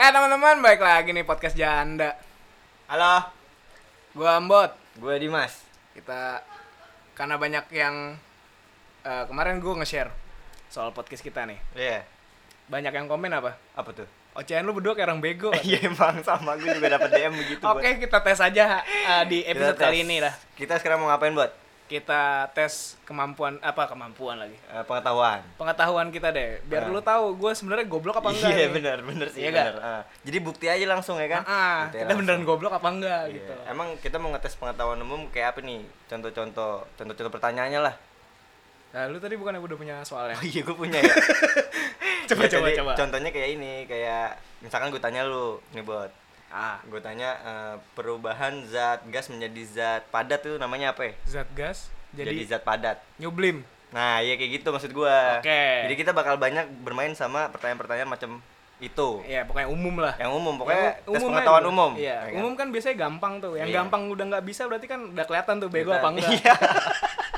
Eh teman-teman, balik lagi nih podcast Janda. Halo, Gua Ambot. gue Dimas. Kita karena banyak yang eh, kemarin gua nge-share soal podcast kita nih. Iya, Banyak yang komen apa? apa tuh? Ocehan lu berdua kayak orang bego. Iya emang sama gue juga dapat DM begitu. Oke, kita tes aja eh, di Bot. episode kali ini dah. Kita sekarang mau ngapain buat? Kita tes kemampuan apa kemampuan lagi? Eh, pengetahuan. Pengetahuan kita deh. Biar Ah. lu tahu gue sebenarnya goblok apa enggak. Iya benar, benar sih Iya benar. Ah. Jadi bukti aja langsung ya kan? Ah, Bukti kita langsung. beneran goblok apa enggak Iya. gitu. Emang kita mau ngetes pengetahuan umum kayak apa nih? Contoh-contoh, contoh-contoh pertanyaannya lah. Nah, lu tadi bukan udah punya soalnya. Oh iya gue punya ya. Coba, Ya, coba, jadi coba. Contohnya kayak ini, kayak misalkan gue tanya lu nih buat Ah, gue tanya eh, perubahan zat gas menjadi zat padat tuh namanya apa ya? zat gas Jadi, jadi, zat padat. nyublim. Nah, iya kayak gitu maksud gua. Oke. Jadi kita bakal banyak bermain sama pertanyaan-pertanyaan macam itu. Iya, pokoknya umum lah. Yang umum, pokoknya Yang tes umum pengetahuan aja. umum. Iya, ya kan? umum kan biasanya gampang tuh. Yang Iya. gampang udah nggak bisa berarti kan udah kelihatan tuh bego apa enggak. Iya.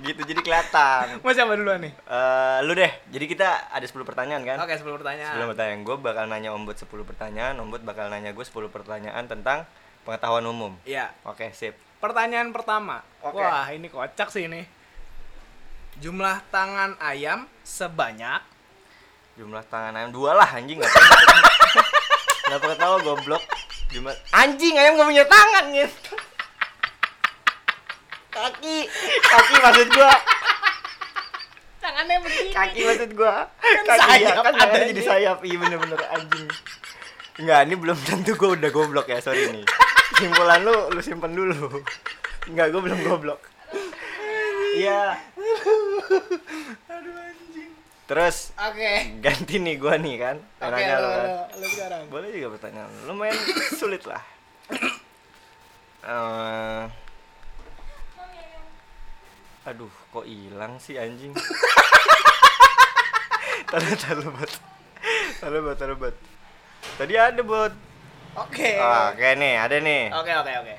gitu jadi kelihatan. Mau siapa duluan nih? Eh, lu deh. Jadi kita ada 10 pertanyaan kan? Oke, 10 pertanyaan. Sebelum pertanyaan gue bakal nanya Ombud 10 pertanyaan, Ombud bakal nanya gue 10 pertanyaan tentang pengetahuan umum. Iya. Oke, sip. Pertanyaan pertama. Oke. Wah, ini kocak sih ini. Jumlah tangan ayam sebanyak Jumlah tangan ayam dua lah anjing nggak Kenapa ketawa goblok? Jumlah anjing ayam gak punya tangan gitu. Kaki, kaki maksud gua. tangannya begini. Kaki maksud gua. Kan Kaki ya, sayap kan tangannya adanya. jadi sayap. Iya bener-bener anjing. Enggak, ini belum tentu gua udah goblok ya, sorry nih. Simpulan lu lu simpen dulu. Enggak, gua belum goblok. Iya. Aduh anjing. Terus Oke. ganti nih gua nih kan. Oke, Nanya lu, lu kan. lu, lu sekarang. Boleh juga pertanyaan. Lumayan sulit lah. Eh, aduh, kok hilang sih anjing? taruh taruh buat. Taruh taruh. Tadi ada buat. Oke. Ah, Oke nih, ada nih. Oke, oke, oke.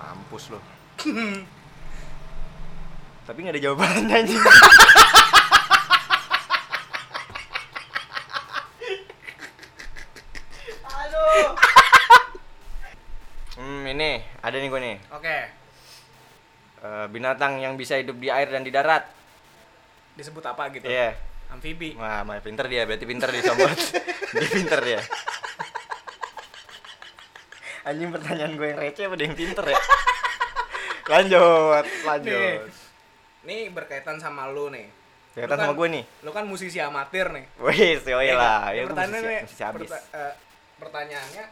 Mampus lo. Tapi nggak ada jawabannya anjing. Aduh. Hmm, ini ada nih gue nih. Oke. Eh, binatang yang bisa hidup di air dan di darat. Disebut apa gitu? Iya. Amfibi. Wah, mah pinter dia, berarti pinter dia sobat. dia pinter dia. Anjing pertanyaan gue yang receh apa dia yang pinter ya? lanjut, Nih. lanjut. Nih berkaitan sama lu nih. Lu kan- sama gue nih. Lu kan musisi amatir nih. Wih, yoi Iya lah. Ya, pertanyaannya nih, mesti habis. perta- eh, pertanyaannya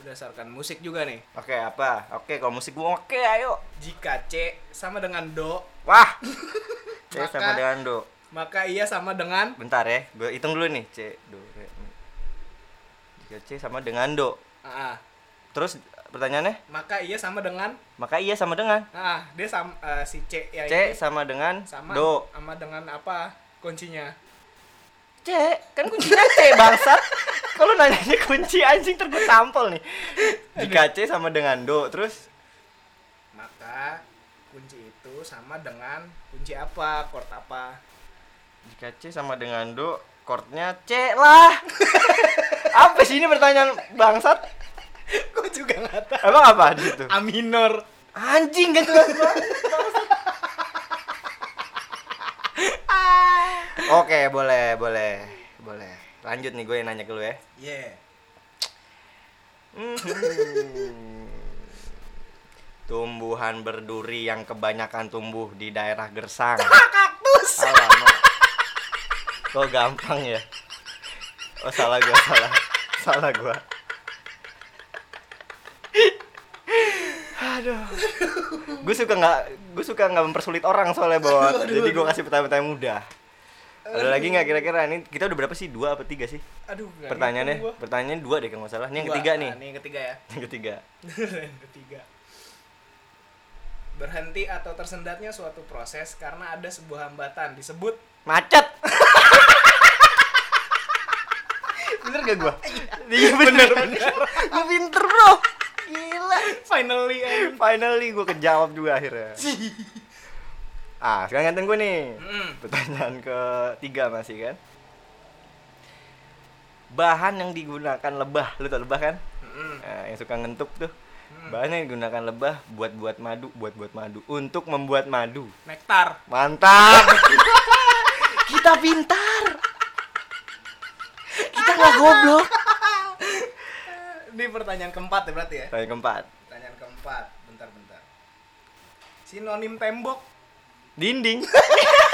berdasarkan musik juga nih. Oke, apa? Oke, kalau musik gue oke, ayo. Jika C sama dengan Do, Wah. C Maka- sama dengan do. maka ia sama dengan Bentar ya, gue hitung dulu nih. C, do, re. Jika C sama dengan do. ah, Terus pertanyaannya? maka ia sama dengan Maka iya sama dengan ah dia sama eh, si C ya C ini sama dengan sama do. sama dengan apa kuncinya? C, kan kuncinya C bangsat. Kalau nanyanya kunci anjing terus gue tampol nih. Jika C sama dengan do, terus Maka kunci itu sama dengan kunci apa? Chord apa? jika C sama dengan do, chordnya C lah. apa sih ini pertanyaan bangsat? Gue juga nggak tahu. Emang apa di situ? A minor. Anjing banget. Oke, boleh, boleh, boleh. Lanjut nih gue yang nanya ke lu ya. Yeah. Hmm. Tumbuhan berduri yang kebanyakan tumbuh di daerah gersang. Kaktus. Alamak. Kok gampang ya? Oh salah gua, salah. Salah gua. Aduh. Gue suka nggak, gue suka nggak mempersulit orang soalnya. Aduh, Jadi gue kasih pertanyaan-pertanyaan mudah. Ada lagi nggak kira-kira? Ini kita udah berapa sih? Dua apa tiga sih? Aduh. Pertanyaannya, pertanyaannya dua deh kalau nggak salah. Ini yang Dua. ketiga Nah, nih. Ini yang ketiga ya. Yang ketiga. yang ketiga. Berhenti atau tersendatnya suatu proses karena ada sebuah hambatan disebut Macet. bener gak gua? Iya bener bener. Gua pinter bro. Gila. finally anjing. Finally gua kejawab juga akhirnya. Ah, sekarang gantian gue nih. Mm. Pertanyaan ketiga masih kan? bahan yang digunakan lebah lu tau lebah kan Mm-mm. Nah, yang suka ngentuk tuh Hmm. bahan yang digunakan lebah buat buat madu buat buat madu untuk membuat madu Nektar. mantap kita pintar kita nggak goblok Ini pertanyaan keempat ya berarti ya? Tanya keempat Pertanyaan keempat. Bentar, bentar. Sinonim tembok. Dinding.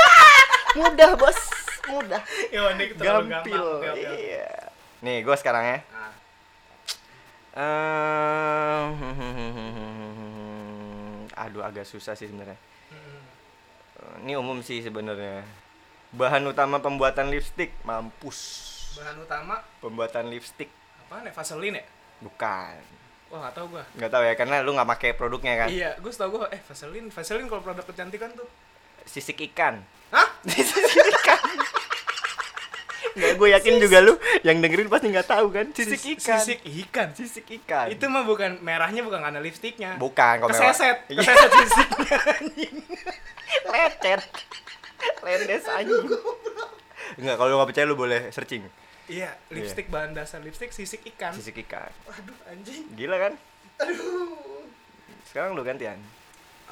Mudah bos. Mudah. Ya, gampil. Iya. Nih gue sekarang ya. Nah, Ehm, aduh agak susah sih sebenarnya. Ini umum sih sebenarnya. Bahan utama pembuatan lipstick mampus. Bahan utama? Pembuatan lipstick. Apa nih? Vaseline ya? bukan. Wah, gak tau gua. nggak tahu ya karena lu nggak pakai produknya kan? Iya, gue tau gue eh Vaseline, Vaseline kalau produk kecantikan tuh. Sisik ikan Hah? sisik ikan nggak gue yakin juga lu yang dengerin pasti nggak tahu kan sisik Sis- ikan Sisik ikan. sisik ikan Itu mah bukan merahnya bukan karena lipstiknya. bukan mewah. Keseset, Iya. keseset sisiknya anjing. lecet lendes anjing Enggak, kalau lu nggak percaya lu boleh searching Iya, lipstik bahan dasar lipstik sisik ikan. sisik ikan Waduh, anjing. gila kan sekarang lu gantian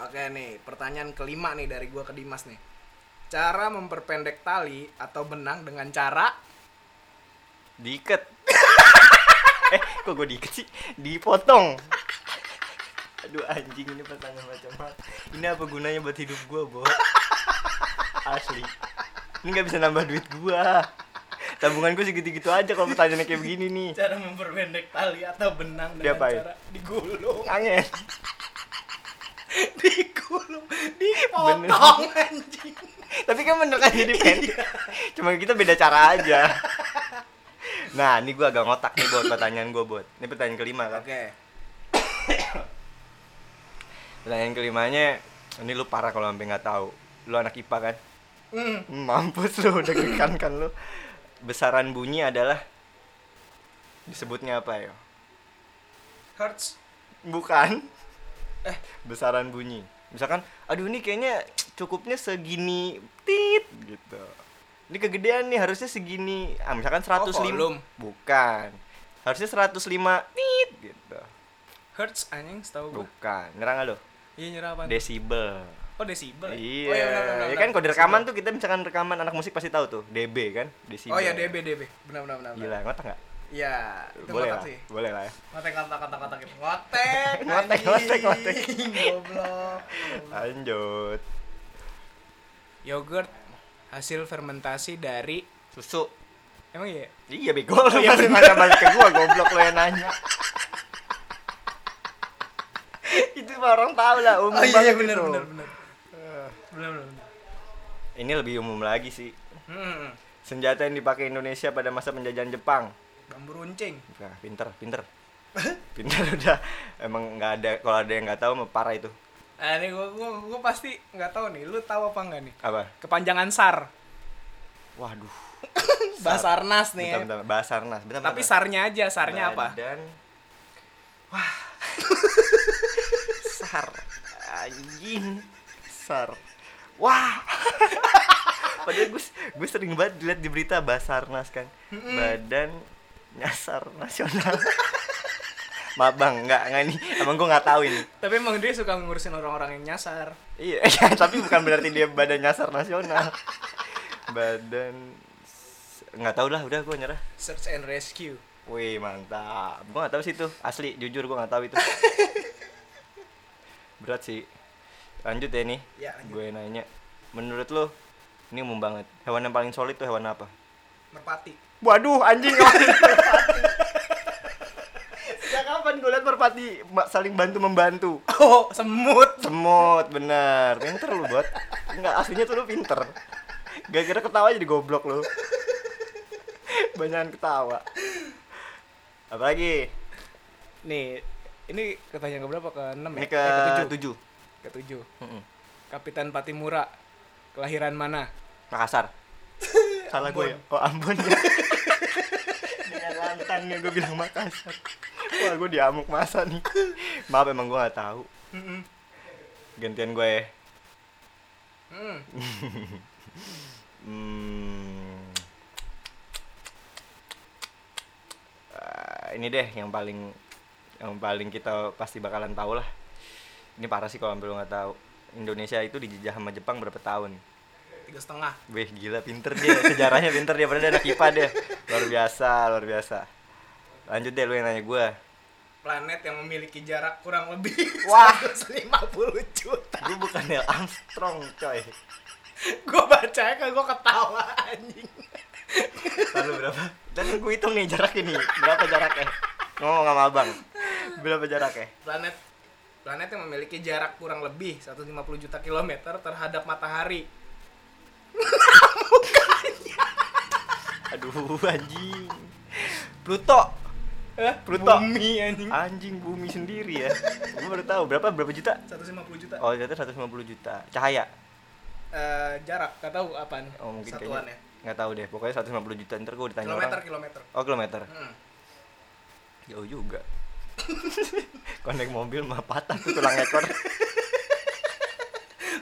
Oke nih, pertanyaan kelima nih dari gua ke Dimas nih. Cara memperpendek tali atau benang dengan cara? Diikat. Eh kok gue diikat sih? Dipotong. Aduh anjing ini pertanyaan macam apa ini apa gunanya buat hidup gue bos asli. Ini nggak bisa nambah duit gua. Tabungan gue segitu-gitu aja kalau pertanyaannya kayak begini nih. Cara memperpendek tali atau benang dengan Diapain? cara digulung, angin digulung, dipotong anjing. tapi kan bener kan jadi pendek cuma kita beda cara aja. Nah ini gue agak ngotak nih buat pertanyaan gue buat. Ini pertanyaan kelima kan. Oke. pertanyaan kelimanya ini lu parah kalau sampai nggak tahu. Lu anak ipa kan? Hmm. mampus lu udah kan kan lu. Besaran bunyi adalah disebutnya apa ya Hertz. bukan Eh. besaran bunyi misalkan aduh ini kayaknya cukupnya segini tit gitu ini kegedean nih harusnya segini ah misalkan 105 volume. bukan harusnya 105 tit gitu Hertz anjing setahu gua. bukan nyerang lo Iya nyerah apa? desibel oh desibel. ya? Iya, Oh, iya benar benar. ya benar. kan kalau di rekaman Desibel. tuh kita misalkan rekaman anak musik pasti tahu tuh dB kan, desibel. Oh iya DB DB. Benar benar benar. benar. Gila, ngotak nggak? Iya, itu Boleh lah, sih. boleh lah ya. Ngotek ngotak ngotak ngotak gitu. Ngotek. Ngotek, ngotek, ngotek. Goblok. Lanjut. Yogurt hasil fermentasi dari Susu. emang iya Iya bego lu yang nanya balik ke gua goblok lu yang nanya. itu orang tahu lah umum oh iya itu. benar benar benar benar benar. Ini lebih umum lagi sih. hmm. Senjata yang dipakai Indonesia pada masa penjajahan Jepang. Bambu runcing Nah, pinter, pinter. pinter udah. Emang nggak ada kalau ada yang nggak tahu mah parah itu. nah, ini gua, gua, gua pasti nggak tahu nih lu tahu apa enggak nih Apa? kepanjangan SAR Waduh. Basarnas nih ya. Bentar, bentar. Basarnas. Bentar, tapi bentar. sarnya aja sarnya apa Dan wah. Sar. Anjing. Sar. Wah. Padahal gue gue sering banget lihat di berita Basarnas kan. Badan Nyasar Nasional. Maaf bang, nggak nggak nih. Emang gue nggak tahu ini. tapi emang dia suka ngurusin orang-orang yang nyasar Iya, iya, tapi bukan berarti dia badan nyasar nasional. Badan nggak tahu lah, udah gue nyerah. search and rescue Wih mantap. Gue gak tahu sih itu asli, jujur gue gak tahu itu. Berat sih. Lanjut ya nih. Ya, lanjut. Gue nanya, menurut lo ini umum banget. Hewan yang paling solid tuh hewan apa? Merpati Waduh, anjing. Sejak kapan gue liat merpati saling bantu membantu? oh semut Semut, bener. Pinter lu buat. Enggak, aslinya tuh lu pinter. Gara-gara ketawa jadi goblok lu. Banyakan ketawa. Apalagi? nih ini ketanya ke berapa ke enam ya ke Eh, ketujuh tujuh. ke tujuh Mm-mm. Kapitan Patimura kelahiran mana Makassar. Salah gue ya? Oh Ambon ya. Dengan lantangnya gue bilang Makassar. Wah gue diamuk masa nih. Maaf emang gue gak tahu. Gantian gue ya. Hmm. Hmm. ini deh yang paling yang paling kita pasti bakalan tahu lah ini parah sih kalau sampai lu nggak tahu Indonesia itu dijajah sama Jepang berapa tahun tiga setengah. Wih gila pinter dia. Sejarahnya pinter dia padahal dia anak IPA dia. Luar biasa luar biasa. Lanjut deh lu yang nanya gue planet yang memiliki jarak kurang lebih Wah. 150 juta. Gue bukan Neil Armstrong coy. Gue baca kan gue ketawa anjing. Lalu berapa? Dan gue hitung nih jaraknya nih berapa jaraknya ngomong sama abang. Berapa jaraknya planet planet yang memiliki jarak kurang lebih 150 juta kilometer terhadap matahari aduh anjing. Pluto. Eh Pluto. bumi anjing. Anjing bumi sendiri ya. Gue baru tahu berapa berapa juta? 150 juta. Oh ternyata 150 juta. Cahaya. Eh, jarak gak tahu apaan oh mungkin satuannya kayaknya nggak tahu deh. Pokoknya 150 juta ntar gue ditanya kilometer orang. kilometer. Oh kilometer. Hmm. jauh juga. Konek mobil mah patah tuh tulang ekor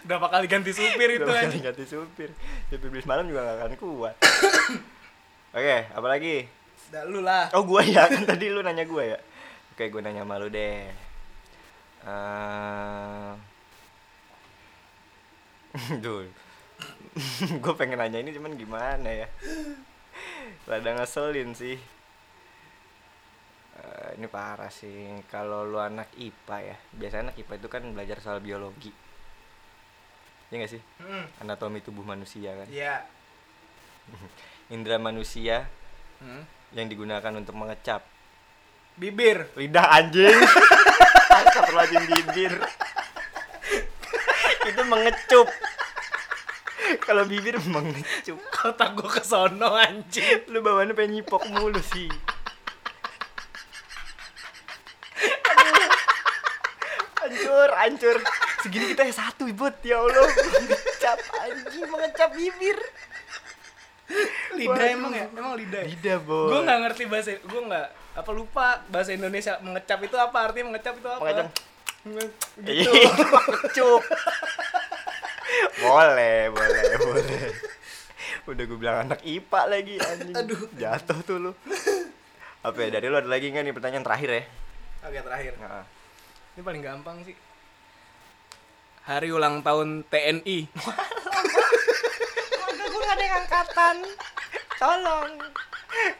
berapa kali ganti supir itu Udah anjing? ganti supir? Supir bis malam juga gak akan kuat. Oke apa lagi? Dah lu lah. Oh gua ya kan tadi lu nanya gua ya? Oke gua nanya sama lu deh. Eh, Duh. Gue pengen nanya ini cuman gimana ya? Rada ngeselin sih. Eh, Ini parah sih. Kalau lu anak IPA ya Biasanya anak IPA itu kan belajar soal biologi Iya gak sih? Hmm, Anatomi tubuh manusia kan? Iya. Indra manusia Hmm. yang digunakan untuk mengecap. Bibir. Lidah anjing. Astagfirullahaladzim bibir. Itu mengecup. Kalau bibir mengecup. Otak gue kesono anjing. Lu bawaannya pengen nyipok mulu sih. Hancur, hancur Segini kita ya satu ibut. Ya Allah. Mengecap anjing Mengecap bibir. Lidah Waduh. emang ya? Emang lidah ya? Lidah boy gue nggak ngerti bahasa gue nggak apa lupa bahasa Indonesia. Mengecap itu apa? Artinya mengecap itu apa? Mengecap. gitu. Boleh, boleh, boleh. Udah gue bilang anak IPA lagi anjing. Aduh. Jatuh tuh lu. Apa ya, dari lu ada lagi nggak nih pertanyaan terakhir ya? oke terakhir. Nah, ini paling gampang sih hari ulang tahun TNI Keluarga gue gak ada yang angkatan. Tolong.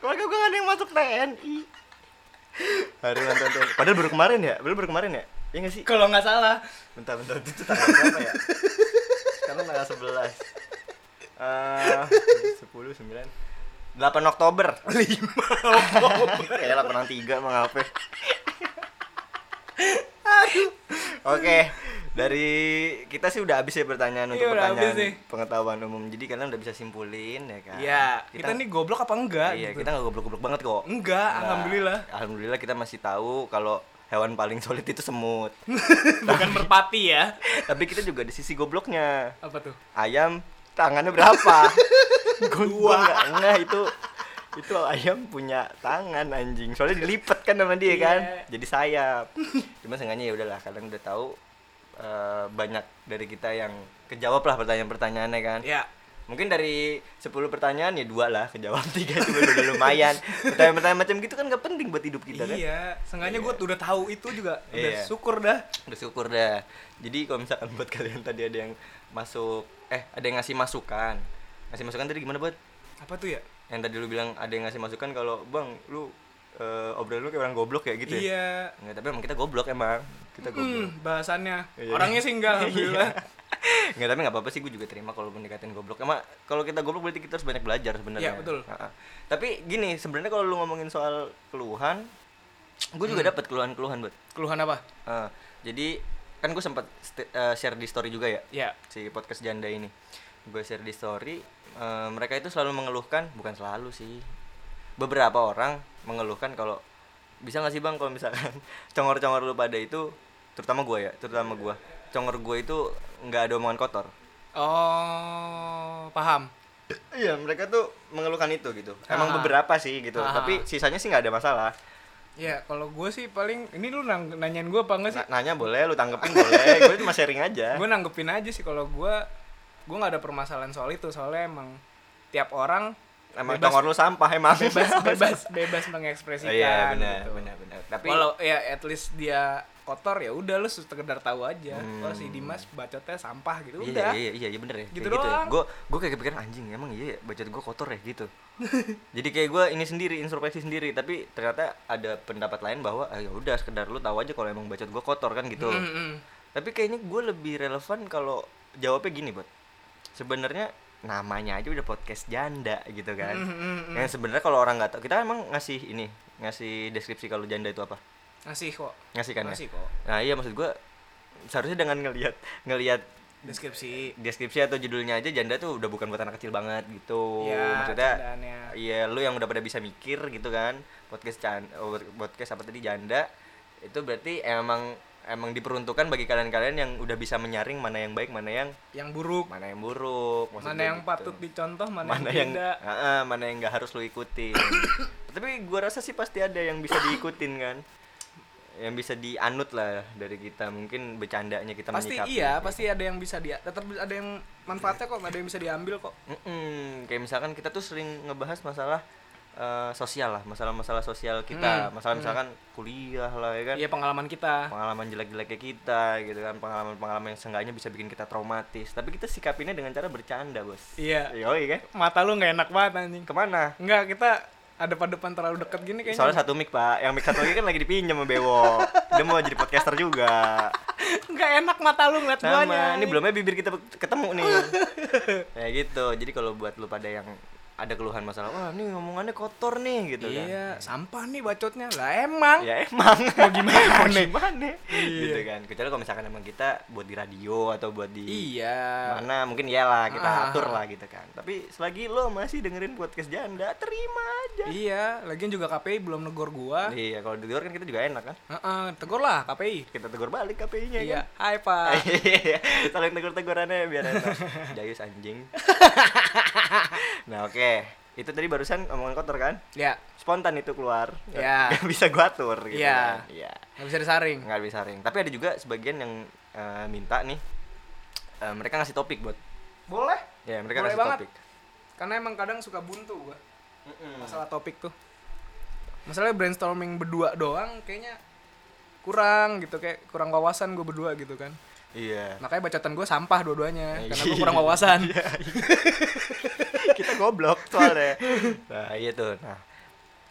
Keluarga gue gak ada yang masuk TNI Hari ulang tahun TNI Padahal baru kemarin ya? Padahal baru kemarin ya? Iya gak sih? kalau nggak salah. Bentar, bentar, itu tanggal berapa ya? Sekarang tanggal 11 Eh, 10, 9 8 Oktober. 5 Oktober. Ya 8 3 emang apa Oke, dari kita sih udah habis ya pertanyaan untuk Iya, udah pertanyaan pengetahuan umum. Jadi kalian udah bisa simpulin ya kan? ya kita, nih goblok apa enggak Iya, gitu. kita nggak goblok-goblok banget kok. enggak Nggak. alhamdulillah Alhamdulillah kita masih tahu kalau hewan paling solid itu semut. bukan merpati ya Tapi kita juga di sisi gobloknya. apa tuh Ayam tangannya berapa? Dua. Enggak, enggak itu itu ayam punya tangan anjing. Soalnya dilipet kan sama dia kan. Iya. Jadi sayap. Cuma seenggaknya ya udahlah kalian udah tahu eh, banyak dari kita yang kejawab lah pertanyaan-pertanyaannya kan. ya. Mungkin dari 10 pertanyaan ya dua lah kejawab. Tiga itu udah lumayan. Pertanyaan-pertanyaan macam gitu kan gak penting buat hidup kita kan. iya sengaja Iya. gue udah tahu itu juga. Udah Iya. syukur dah. Bersyukur dah. Jadi kalau misalkan buat kalian tadi ada yang masuk eh ada yang ngasih masukan. Ngasih masukan tadi gimana buat apa tuh ya? Yang tadi lu bilang ada yang ngasih masukan kalau bang lu eh, obrolan lu kayak orang goblok ya gitu ya? Iya. Nggak, tapi emang kita goblok emang kita goblok. Hmm, bahasannya. Iya. orangnya sih enggak alhamdulillah. Nggak, tapi nggak apa-apa sih gue juga terima kalau mendekatin goblok. Emang kalau kita goblok berarti kita harus banyak belajar sebenarnya. Iya, betul. Ha-ha. tapi gini sebenarnya kalau lu ngomongin soal keluhan gue juga Hmm. dapat keluhan-keluhan buat keluhan apa? Eh, jadi kan gue sempat st- eh, share di story juga ya? Ya si podcast janda ini. Gue share di story eh, mereka itu selalu mengeluhkan bukan selalu sih. Beberapa orang mengeluhkan kalau bisa nggak sih bang kalau misalkan congor-congor lu pada itu terutama gue ya terutama gue congor gue itu nggak ada omongan kotor. Oh paham. Iya mereka tuh mengeluhkan itu gitu. Emang Ah. beberapa sih gitu Ah. tapi sisanya sih nggak ada masalah. Ya kalau gue sih paling ini lu nang- nanyain gue apa enggak sih? Na- nanya boleh lu tanggepin boleh gue cuma sharing aja. Gue nanggepin aja sih kalau gue gue nggak ada permasalahan soal itu soalnya emang tiap orang emang Bebas. tongor lu sampah emang bebas bebas bebas mengekspresikan iya benar gitu. benar benar tapi Walau ya at least dia kotor ya udah lu sekedar tahu aja. Hmm. Oh si Dimas bacotnya sampah gitu. iya, Udah. iya iya iya bener ya Gitu kayak doang. gue gue kayak kepikiran anjing emang iya ya, bacot gue kotor ya gitu jadi kayak gue ini sendiri introspeksi sendiri tapi ternyata ada pendapat lain bahwa ah, ya udah sekedar lu tahu aja kalau emang bacot gue kotor kan gitu tapi kayaknya gue lebih relevan kalau jawabnya gini buat sebenarnya namanya aja udah podcast janda gitu kan Mm, mm, mm. yang sebenarnya kalau orang nggak tahu kita emang ngasih ini ngasih deskripsi kalau janda itu apa Ngasih kok. ngasih kan ya Ngasih kok. nah iya maksud gue seharusnya dengan ngelihat ngelihat Deskripsi. deskripsi atau judulnya aja janda tuh udah bukan buat anak kecil banget gitu Ya, maksudnya iya lu yang udah pada bisa mikir gitu kan podcast can oh, podcast apa tadi janda itu berarti emang emang diperuntukkan bagi kalian-kalian yang udah bisa menyaring mana yang baik mana yang Yang buruk. mana yang buruk Mana yang gitu. patut dicontoh, mana, mana yang yang tidak. Heeh, mana yang nggak harus lu ikutin tapi gua rasa sih pasti ada yang bisa diikutin kan yang bisa dianut lah dari kita mungkin bercandanya kita Pasti menyikapi iya, gitu. pasti ada yang bisa dia. Tetap ada yang manfaatnya kok, ada yang bisa diambil kok. Mm-mm. kayak misalkan kita tuh sering ngebahas masalah eh, sosial lah masalah-masalah sosial kita. Hmm, masalah misalkan kuliah lah ya kan? Iya pengalaman kita. pengalaman jelek-jeleknya kita gitu kan. Pengalaman-pengalaman yang seenggaknya bisa bikin kita traumatis. Tapi kita sikapinnya dengan cara bercanda bos. Iya. Yoi kan? Mata lu nggak enak banget anjing. ke mana? Enggak, kita ada pada depan terlalu dekat gini kayaknya. Soalnya satu mic pak, yang mic satu lagi kan lagi dipinjam sama Bewo. Dia mau jadi podcaster juga. Nggak enak mata lu ngeliat guanya. Ini belumnya bibir kita ketemu nih. Ya gitu, jadi kalau buat lu pada yang ada keluhan masalah Wah ini ngomongannya kotor nih gitu kan Iya, sampah nih bacotnya. Lah emang. Ya emang Mau gimana? Mau gimana Iya. Gitu kan, kecuali kalau misalkan emang kita buat di radio atau buat di Iya. mana mungkin iyalah kita Ah. atur lah gitu kan tapi selagi lo masih dengerin podcast janda terima aja Iya, lagian juga KPI belum negor gua. iya kalau di luar kan kita juga enak kan Heeh, tegur lah KPI. kita tegur balik KPI-nya Iya, kan hai Pak. Iya, saling tegur-tegurannya biar enak. Jayus anjing. nah, oke. Itu tadi barusan omongan kotor kan? Ya, Spontan itu keluar. Iya. Gak bisa gua atur gitu Iya. kan. Iya. nggak bisa disaring. Nggak bisa ring. Tapi ada juga sebagian yang eh, minta nih eh, mereka ngasih topik buat Boleh. ya mereka Boleh ngasih banget. topik. Karena emang kadang suka buntu gua masalah topik tuh. Masalahnya brainstorming berdua doang kayaknya kurang gitu kayak kurang wawasan gue berdua gitu kan. Iya. Makanya bacotan gue sampah dua-duanya karena gue Iya. kurang wawasan. kita goblok soalnya nah iya tuh nah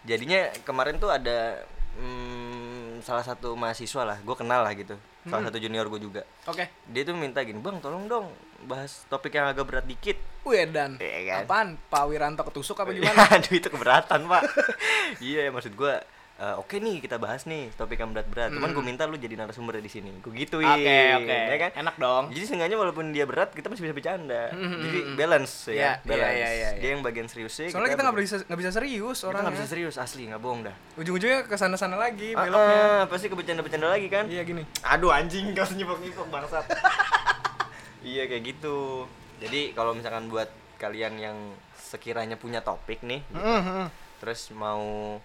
jadinya kemarin tuh ada hmm, salah satu mahasiswa lah gue kenal lah gitu salah satu junior gue juga Oke. dia tuh minta gini bang tolong dong bahas topik yang agak berat dikit Wih dan Iya kan? apaan? Pak Wiranto ketusuk apa gimana? aduh itu keberatan pak iya maksud gue eh, oke nih kita bahas nih topik yang berat-berat cuman gue minta lu jadi narasumber di sini gue gituin Hmm. Oke oke. ya kan Enak dong. jadi seenggaknya walaupun dia berat kita masih bisa bercanda Mhm. jadi balance ya Iya, kan? balance iya, iya, iya, dia yang bagian seriusnya Soalnya kita nggak bisa nggak bisa serius kita orang nggak bisa serius asli nggak bohong dah Ujung-ujungnya ke sana-sana lagi Ah, beloknya. ah, pasti ke bercanda-bercanda lagi kan Iya gini. aduh anjing kau nyipok-nyipok bangsat iya kayak gitu jadi kalau misalkan buat kalian yang sekiranya punya topik nih Heeh, heeh. terus mau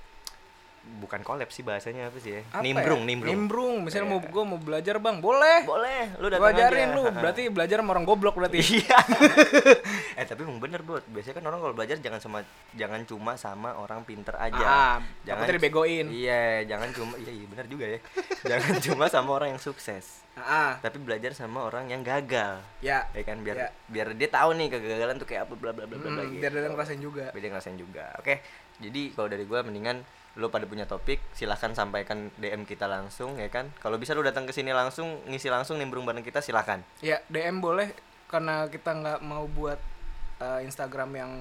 bukan collab sih bahasanya apa sih ya Apa nimbrung ya? nimbrung Nimbrung. Misalnya mau Iya. gua mau belajar, Bang. Boleh. boleh lu datang ajarin aja. lu. Berarti belajar sama orang goblok berarti. iya eh tapi emang bener buat biasanya kan orang kalau belajar jangan sama jangan cuma sama orang pinter aja Ah, takutnya dibegoin. iya jangan cuma iya iya bener juga ya jangan cuma sama orang yang sukses Ah, tapi belajar sama orang yang gagal ya. ya kan biar Ya. biar dia tahu nih kegagalan tuh kayak apa bla bla bla bla bla Hmm, gitu. biar dia ngerasain juga. biar dia ngerasain juga oke jadi kalau dari gua mendingan lu pada punya topik silahkan sampaikan DM kita langsung ya kan kalau bisa lu datang ke sini langsung ngisi langsung nimbrung bareng kita silahkan Ya, DM boleh karena kita nggak mau buat eh, Instagram yang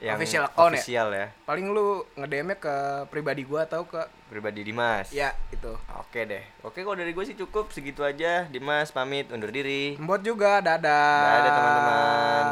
yang Official account ya? official ya paling lu nge-DM-nya ke pribadi gua atau ke pribadi Dimas ya itu. Oke deh. Oke kalau dari gue sih cukup segitu aja. Dimas pamit undur diri. Mbot juga, dadah. Dadah, teman-teman.